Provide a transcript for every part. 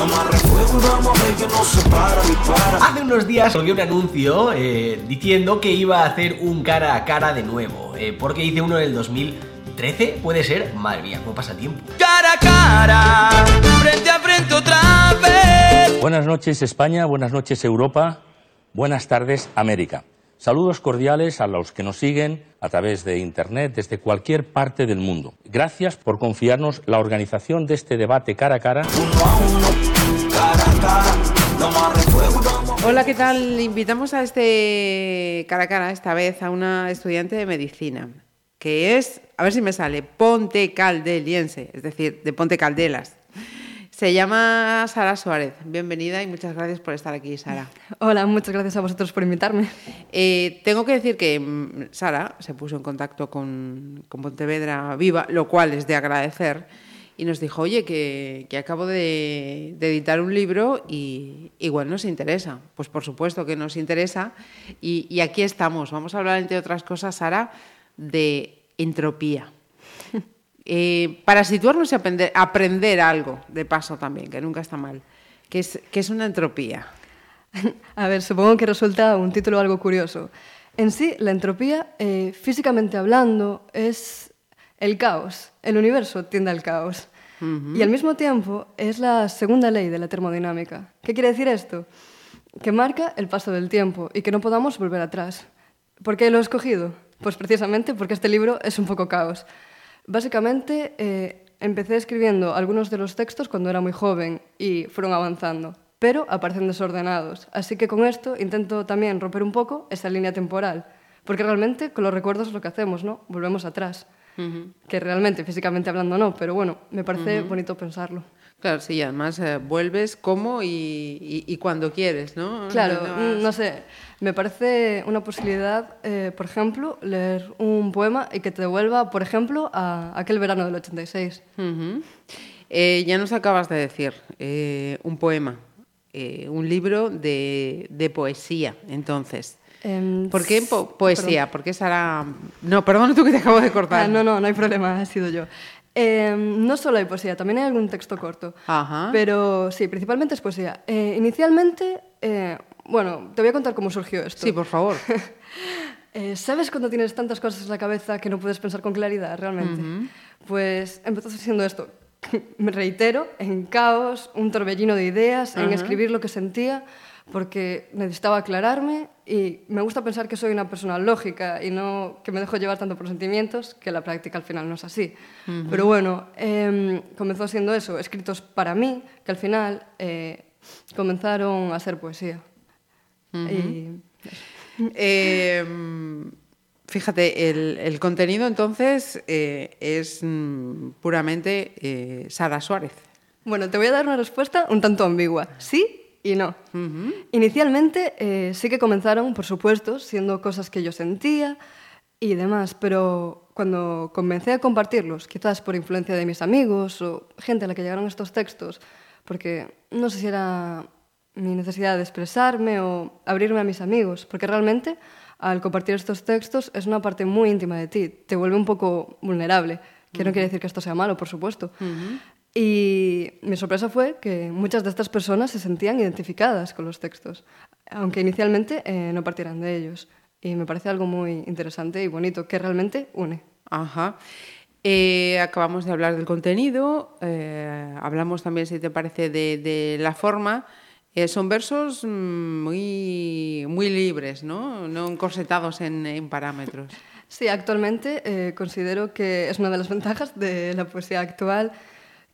no más refuego y vamos a ver que no se para, dispara. Hace unos días salió un anuncio eh, diciendo que iba a hacer un cara a cara de nuevo, eh, porque hice uno en el 2013, puede ser, madre mía, cómo pasa tiempo. Cara a cara, frente a frente otra vez. Buenas noches España, buenas noches Europa, buenas tardes América. Saludos cordiales a los que nos siguen a través de Internet desde cualquier parte del mundo. Gracias por confiarnos la organización de este debate cara a cara. Uno a uno, Hola, ¿qué tal? Invitamos a este cara a cara, esta vez, a una estudiante de medicina, que es, a ver si me sale, Ponte Caldeliense, es decir, de Ponte Caldelas. Se llama Sara Suárez. Bienvenida y muchas gracias por estar aquí, Sara. Hola, muchas gracias a vosotros por invitarme. Eh, tengo que decir que mm, Sara se puso en contacto con, con Pontevedra Viva, lo cual es de agradecer, y nos dijo, oye, que, que acabo de, de editar un libro y igual nos interesa. Pues por supuesto que nos interesa, y, y aquí estamos. Vamos a hablar, entre otras cosas, Sara, de entropía. Eh, para situarnos y aprender, aprender algo, de paso también, que nunca está mal. ¿Qué es, qué es una entropía? A ver, supongo que resulta un título algo curioso. En sí, la entropía, eh, físicamente hablando, es el caos. El universo tiende al caos. Y al mismo tiempo es la segunda ley de la termodinámica. ¿Qué quiere decir esto? Que marca el paso del tiempo y que no podamos volver atrás. ¿Por qué lo he escogido? Pues precisamente porque este libro es un poco caos. Básicamente, eh, empecé escribiendo algunos de los textos cuando era muy joven y fueron avanzando, pero aparecen desordenados. Así que con esto intento también romper un poco esa línea temporal, porque realmente con los recuerdos es lo que hacemos, ¿no? Volvemos atrás. Que realmente, físicamente hablando, no, pero bueno, me parece bonito pensarlo. Claro, sí, y además eh, vuelves como y, y- y cuando quieres, ¿no? Claro, No mm, no sé, me parece una posibilidad, eh, por ejemplo, leer un poema y que te devuelva, por ejemplo, a aquel verano del 86. Ujú. Eh, ya nos acabas de decir, eh, un poema, un libro de, de poesía, entonces. Em, ¿Por qué po- poesía? ¿Por qué Sara...? No, perdona tú que te acabo de cortar. Ah, no, no, no hay problema, ha sido yo. Eh, no solo hay poesía, también hay algún texto corto. Ajá. Pero sí, principalmente es poesía. Eh, inicialmente, eh, bueno, te voy a contar cómo surgió esto. Sí, por favor. Eh, ¿Sabes cuando tienes tantas cosas en la cabeza que no puedes pensar con claridad realmente? Pues empezó siendo esto. Me reitero, en caos, un torbellino de ideas, en escribir lo que sentía, porque necesitaba aclararme y me gusta pensar que soy una persona lógica y no que me dejo llevar tanto por sentimientos, que la práctica al final no es así. Pero bueno, em, comenzó siendo eso, escritos para mí, que al final eh, comenzaron a ser poesía. Y Eh, fíjate, el, el contenido entonces eh, es mm, puramente eh, Sara Suárez. Bueno, te voy a dar una respuesta un tanto ambigua. Sí y no. Inicialmente eh, sí que comenzaron, por supuesto, siendo cosas que yo sentía y demás, pero cuando comencé a compartirlos, quizás por influencia de mis amigos o gente a la que llegaron estos textos, porque no sé si era mi necesidad de expresarme o abrirme a mis amigos, porque realmente al compartir estos textos es una parte muy íntima de ti, te vuelve un poco vulnerable, que no quiere decir que esto sea malo, por supuesto. Y mi sorpresa fue que muchas de estas personas se sentían identificadas con los textos, aunque inicialmente eh, no partieran de ellos. Y me parece algo muy interesante y bonito, que realmente une. Ajá. Eh, acabamos de hablar del contenido, eh, hablamos también, si te parece, de, de la forma. Eh, son versos mm, muy, muy libres, ¿no? No encorsetados en, en parámetros. Sí, actualmente eh, considero que es una de las ventajas de la poesía actual,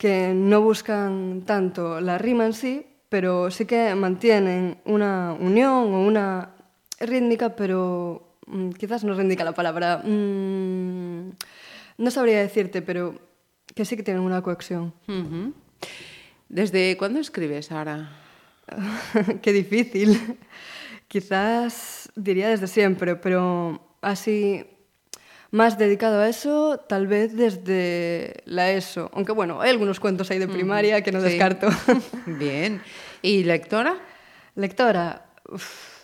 que no buscan tanto la rima en sí, pero sí que mantienen una unión o una rítmica, pero mm, quizás no rítmica la palabra. mm, no sabría decirte, pero que sí que tienen una cohesión. ¿Desde cuándo escribes ahora? Qué difícil. Quizás diría desde siempre, pero así más dedicado a eso, tal vez desde la ESO. Aunque bueno, hay algunos cuentos ahí de primaria que no Sí. descarto. Bien. ¿Y lectora? Lectora, uf,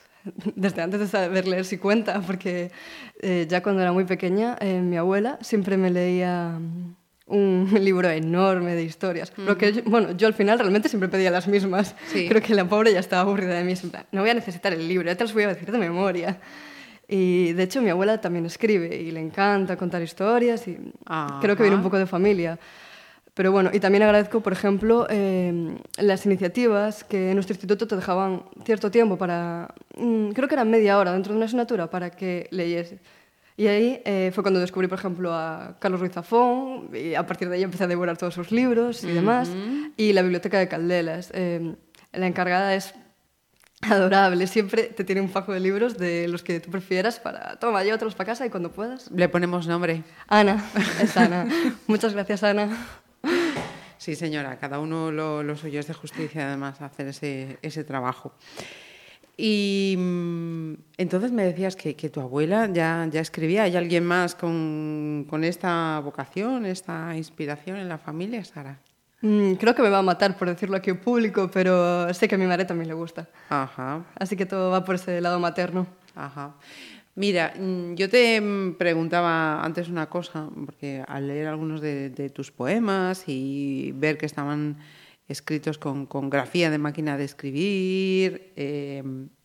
desde antes de saber leer si cuenta, porque eh, ya cuando era muy pequeña, eh, mi abuela siempre me leía mm, un libro enorme de historias. Lo que, yo- bueno, yo al final realmente siempre pedía las mismas. Sí. Creo que la pobre ya estaba aburrida de mí. No voy a necesitar el libro, ya te los voy a decir de memoria. Y de hecho mi abuela también escribe y le encanta contar historias y creo que viene un poco de familia. Pero bueno, y también agradezco, por ejemplo, eh, las iniciativas que en nuestro instituto te dejaban cierto tiempo para, mm, creo que era media hora dentro de una asignatura para que leyese. Y ahí eh, fue cuando descubrí, por ejemplo, a Carlos Ruiz Zafón y a partir de ahí empecé a devorar todos sus libros y uh -huh. demás. Y la biblioteca de Caldelas. Eh, la encargada es adorable, siempre te tiene un fajo de libros de los que tú prefieras para, toma, llévatelos para casa y cuando puedas. Le ponemos nombre. Ana, es Ana. Muchas gracias, Ana. Sí, señora, cada uno lo, lo suyo es de justicia, además, hacer ese, ese trabajo. Y mm, entonces me decías que, que tu abuela ya, ya escribía. ¿Hay alguien más con, con esta vocación, esta inspiración en la familia, Sara? Mm, creo que me va a matar por decirlo aquí en público, pero sé que a mi madre también le gusta. Ajá, Así que todo va por ese lado materno. ajá. Mira, mm, yo te mm, preguntaba antes una cosa, porque al leer algunos de, de tus poemas y ver que estaban escritos con, con grafía de máquina de escribir, eh,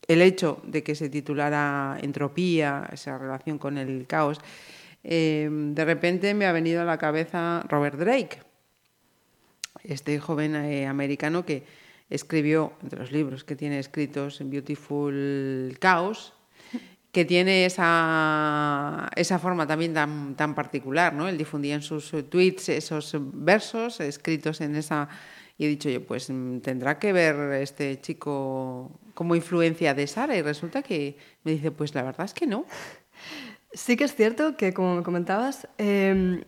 el hecho de que se titulara Entropía, esa relación con el caos, eh, de repente me ha venido a la cabeza Robert Drake, este joven eh, americano que escribió, entre los libros que tiene escritos, Beautiful Chaos, que tiene esa, esa forma también tan, tan particular, ¿no? Él difundía en sus tweets esos versos escritos en esa... Y he dicho yo, pues mm, tendrá que ver este chico como influencia de Sara y resulta que me dice, pues la verdad es que no. Sí que es cierto que, como me comentabas, eh,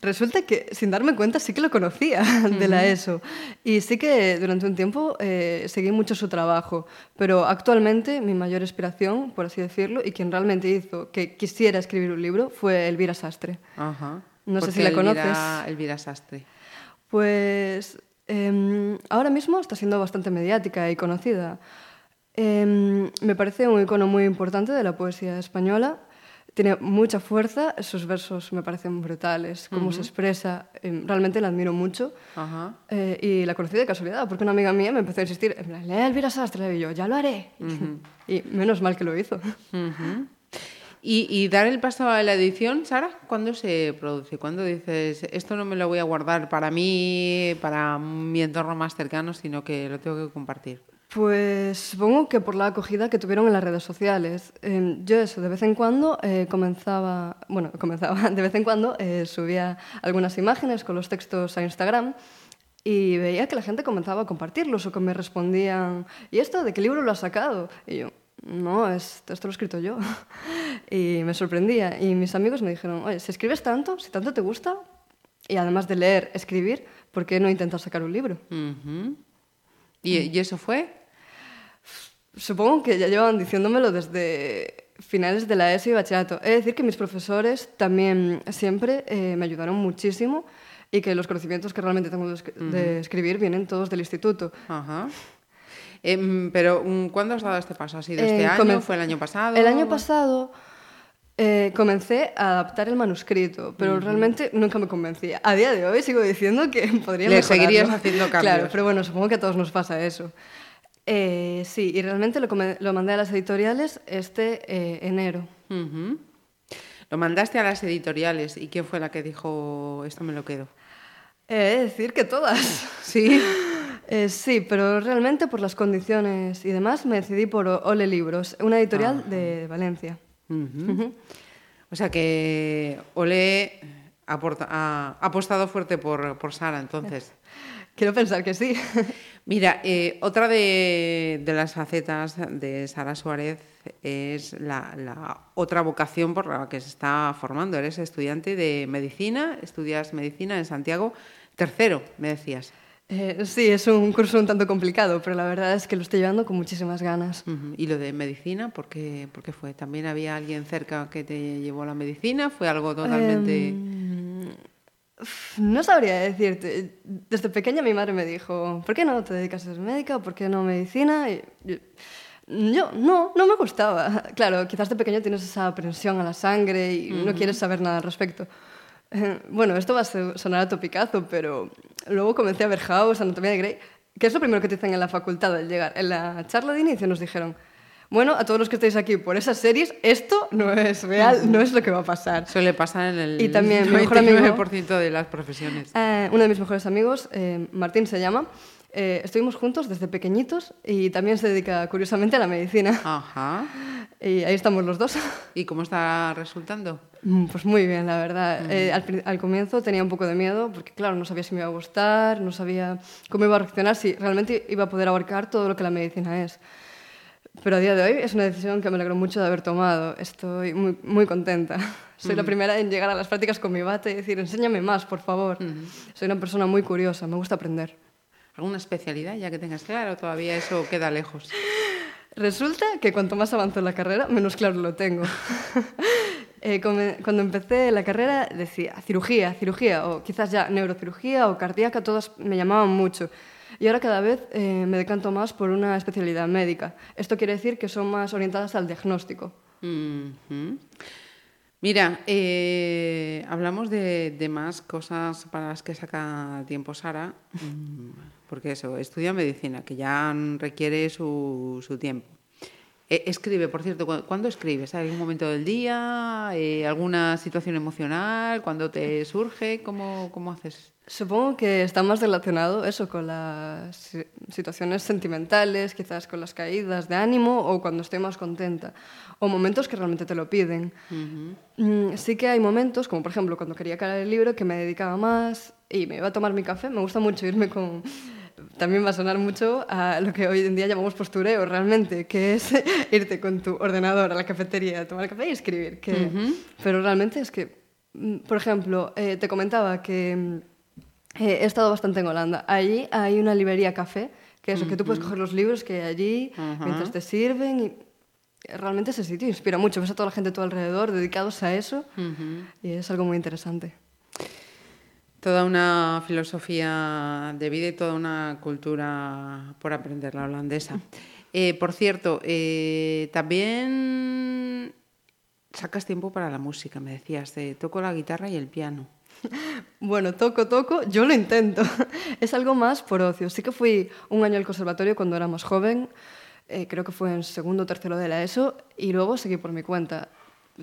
resulta que sin darme cuenta sí que lo conocía de la ESO. Y sí que durante un tiempo eh, seguí mucho su trabajo. Pero actualmente mi mayor inspiración, por así decirlo, y quien realmente hizo que quisiera escribir un libro fue Elvira Sastre. Ajá. No sé ¿Por si la Elvira- conoces. Elvira Sastre. Pues em, ahora mismo está siendo bastante mediática y conocida. Em, me parece un icono muy importante de la poesía española. Tiene mucha fuerza, sus versos me parecen brutales, cómo se expresa, em, realmente la admiro mucho. Eh, y la conocí de casualidad, porque una amiga mía me empezó a insistir, lee a Elvira Sastre, y yo, ya lo haré. Y menos mal que lo hizo. Y, y dar el paso a la edición, Sara, ¿cuándo se produce? ¿Cuándo dices, esto no me lo voy a guardar para mí, para mi entorno más cercano, sino que lo tengo que compartir? Pues supongo que por la acogida que tuvieron en las redes sociales. Eh, yo eso, de vez en cuando eh, comenzaba, bueno, comenzaba, de vez en cuando eh, subía algunas imágenes con los textos a Instagram y veía que la gente comenzaba a compartirlos o que me respondían, ¿y esto de qué libro lo has sacado? Y yo, no, es- esto lo he escrito yo. y me sorprendía. Y mis amigos me dijeron, oye, si escribes tanto, si tanto te gusta, y además de leer, escribir, ¿por qué no intentar sacar un libro? Ujú. ¿Y, y eso fue? Supongo que ya llevan diciéndomelo desde finales de la ESO y bachillerato. He de decir que mis profesores también siempre eh, me ayudaron muchísimo y que los conocimientos que realmente tengo de, escri- de escribir vienen todos del instituto. Ajá. Em, pero, mm, ¿cuándo has dado este paso? ¿Ha sido este Eh, año? ¿Fue el año pasado? El año pasado eh, comencé a adaptar el manuscrito, pero realmente nunca me convencía. A día de hoy sigo diciendo que podría Le mejorarlo. seguirías haciendo Claro, cambios. pero bueno, supongo que a todos nos pasa eso. Eh, sí, y realmente lo, mandé a las editoriales este eh, enero. Lo mandaste a las editoriales. ¿Y quién fue la que dijo, esto me lo quedo? He de decir que todas. Sí. Eh, sí, pero realmente por las condiciones y demás me decidí por Ole Libros, una editorial de Valencia. Ujú. O sea que Ole ha apostado fuerte por, por Sara, entonces. Quiero pensar que sí. Mira, eh, otra de, de las facetas de Sara Suárez es la, la otra vocación por la que se está formando. Eres estudiante de medicina, estudias medicina en Santiago. Tercero, me decías. Eh, sí, es un curso un tanto complicado, pero la verdad es que lo estoy llevando con muchísimas ganas. ¿Y lo de medicina? ¿por qué, por qué fue? ¿También había alguien cerca que te llevó a la medicina? ¿Fue algo totalmente...? Uf, no sabría decirte. Desde pequeña mi madre me dijo, ¿por qué no te dedicas a ser médica por qué no medicina? Y yo, yo, no, no me gustaba. Claro, quizás de pequeño tienes esa aprensión a la sangre y no quieres saber nada al respecto. Bueno, esto va a sonar a topicazo, pero luego comencé a ver House, Anatomía de Grey, que es lo primero que te dicen en la facultad al llegar. En la charla de inicio nos dijeron, bueno, a todos los que estáis aquí por esas series, esto no es real, no es lo que va a pasar. Suele pasar en el Y también, mi mejor amigo- 99% de las profesiones. Eh, uno de mis mejores amigos, eh, Martín se llama, eh, estuvimos juntos desde pequeñitos y también se dedica curiosamente a la medicina. Ajá. Y ahí estamos los dos. ¿Y cómo está resultando? Mm, Pues muy bien, la verdad. Eh, al, al comienzo tenía un poco de miedo porque, claro, no sabía si me iba a gustar, no sabía cómo iba a reaccionar, si realmente iba a poder abarcar todo lo que la medicina es. Pero a día de hoy es una decisión que me alegro mucho de haber tomado. Estoy muy, muy contenta. Soy la primera en llegar a las prácticas con mi bate y decir, enséñame más, por favor. Soy una persona muy curiosa, me gusta aprender. ¿Alguna especialidad ya que tengas claro? Todavía eso queda lejos. Resulta que cuanto más avanzo en la carrera, menos claro lo tengo. Eh, cuando empecé la carrera decía cirugía, cirugía, o quizás ya neurocirugía o cardíaca, todas me llamaban mucho. Y ahora cada vez eh, me decanto más por una especialidad médica. Esto quiere decir que son más orientadas al diagnóstico. Mira, eh, hablamos de, de más cosas para las que saca tiempo Sara, mm, porque eso, estudia medicina, que ya requiere su, su tiempo. Eh, escribe, por cierto, ¿cu- ¿cuándo escribes? ¿Hay algún momento del día? Eh, ¿Alguna situación emocional? ¿Cuándo te surge? ¿Cómo, cómo haces? Supongo que está más relacionado eso con las si- situaciones sentimentales, quizás con las caídas de ánimo o cuando estoy más contenta, o momentos que realmente te lo piden. Mm, Sí que hay momentos, como por ejemplo cuando quería acabar el libro, que me dedicaba más y me iba a tomar mi café. Me gusta mucho irme con... También va a sonar mucho a lo que hoy en día llamamos postureo, realmente, que es irte con tu ordenador a la cafetería, a tomar café y escribir. Que... Pero realmente es que, mm, por ejemplo, eh, te comentaba que mm, eh, he estado bastante en Holanda. Allí hay una librería café, que eso, que tú puedes coger los libros que hay allí mientras te sirven y realmente ese sitio inspira mucho. Ves a toda la gente a tu alrededor dedicados a eso y es algo muy interesante. Toda una filosofía de vida y toda una cultura por aprender la holandesa. Eh, por cierto, eh, también sacas tiempo para la música, me decías, de toco la guitarra y el piano. Bueno, toco, toco, yo lo intento. Es algo más por ocio. Sí que fui un año al conservatorio cuando era más joven, eh, creo que fue en segundo o tercero de la ESO, y luego seguí por mi cuenta.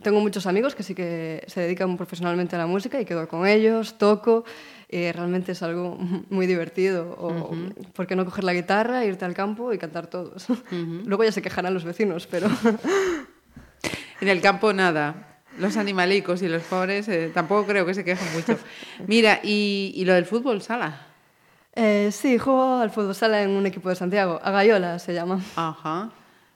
Tengo muchos amigos que sí que se dedican profesionalmente a la música y quedo con ellos, toco, y realmente es algo muy divertido. O, ¿Por qué no coger la guitarra, irte al campo y cantar todos? Luego ya se quejarán los vecinos, pero... En el campo nada. Los animalicos y los pobres eh, tampoco creo que se quejen mucho. Mira, y, y lo del fútbol sala. Eh, sí, juego al fútbol sala en un equipo de Santiago, Agayola se llama. Ajá.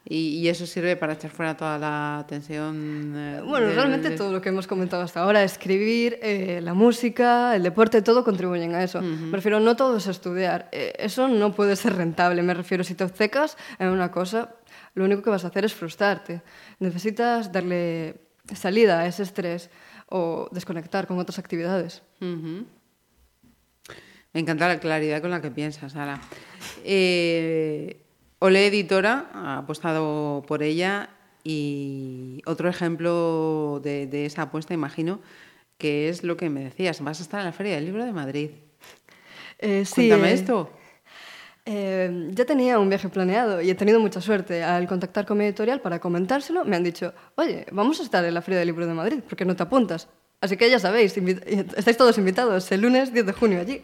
Y, y eso sirve para echar fuera toda la tensión. eh, Bueno, del- realmente todo lo que hemos comentado hasta ahora, escribir, eh, la música, el deporte, todo contribuyen a eso. Me refiero, no todo es estudiar. Eh, eso no puede ser rentable. Me refiero, si te obcecas en una cosa, lo único que vas a hacer es frustrarte. Necesitas darle salida a ese estrés o desconectar con otras actividades. Ujú. Me encanta la claridad con la que piensas, Sara. Eh, Olé Editora ha apostado por ella y otro ejemplo de, de esa apuesta, imagino, que es lo que me decías. Vas a estar en la Feria del Libro de Madrid. Eh, sí, Cuéntame eh, esto. Eh, ya tenía un viaje planeado y he tenido mucha suerte. Al contactar con mi editorial para comentárselo, me han dicho, oye, vamos a estar en la Feria del Libro de Madrid, ¿por qué no te apuntas? Así que ya sabéis, estáis todos invitados el lunes 10 de junio allí.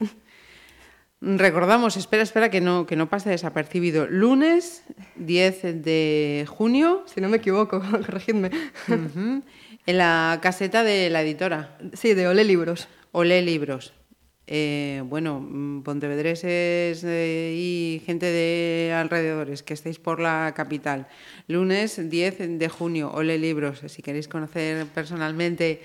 Recordamos, espera, espera, que no, que no pase desapercibido. Lunes 10 de junio, Si no me equivoco, corregidme. en la caseta de la editora. Sí, de Ole Libros. Olé Libros. Eh, bueno, mm, pontevedreses eh, y gente de alrededores que estéis por la capital. Lunes 10 de junio, Olé Libros. Si queréis conocer personalmente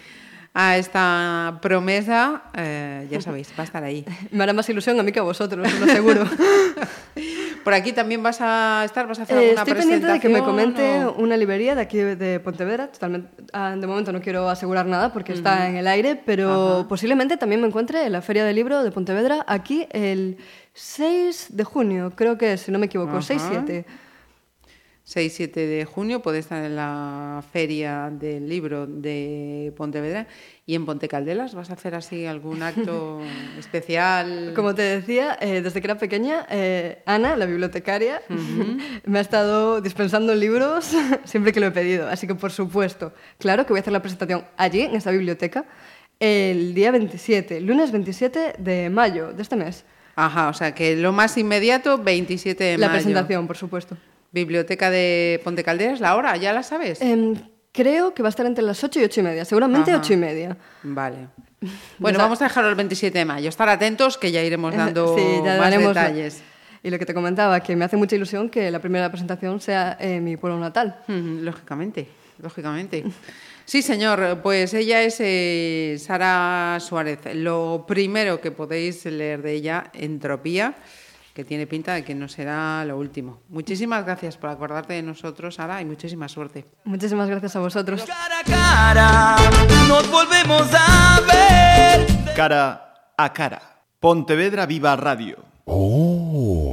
a esta promesa, eh, ya sabéis, va a estar ahí. Me hará más ilusión a mí que a vosotros, lo seguro. Por aquí también vas a estar, vas a hacer eh, alguna estoy presentación. Estoy de que me comente una librería de aquí de Pontevedra. Totalmente, ah, de momento no quiero asegurar nada porque está en el aire, pero posiblemente también me encuentre en la Feria del Libro de Pontevedra aquí el 6 de junio, creo que es, si no me equivoco, 6-7. 6 7 de junio puede estar en la Feria del Libro de Pontevedra. ¿Y en Pontecaldelas vas a hacer así algún acto especial? Como te decía, eh, desde que era pequeña, eh, Ana, la bibliotecaria, me ha estado dispensando libros siempre que lo he pedido. Así que, por supuesto, claro que voy a hacer la presentación allí, en esa biblioteca, el día 27, lunes 27 de mayo de este mes. Ajá, o sea que lo más inmediato, 27 de mayo. La presentación, por supuesto. Biblioteca de Ponte Caldelas, la hora, ¿ya la sabes? Em, creo que va a estar entre las 8 y 8 y media, seguramente Ajá. 8 y media. Vale. Bueno, vamos a dejarlo el 27 de mayo. Estar atentos que ya iremos dando Sí, ya más detalles. Y lo que te comentaba, que me hace mucha ilusión que la primera presentación sea en mi pueblo natal. Lógicamente, lógicamente. Sí, señor, pues ella es eh, Sara Suárez. Lo primero que podéis leer de ella, Entropía, que tiene pinta de que no será lo último. Muchísimas gracias por acordarte de nosotros, Sara, y muchísima suerte. Muchísimas gracias a vosotros. Cara a cara, nos volvemos a ver. Cara a cara. Pontevedra Viva Radio. Oh.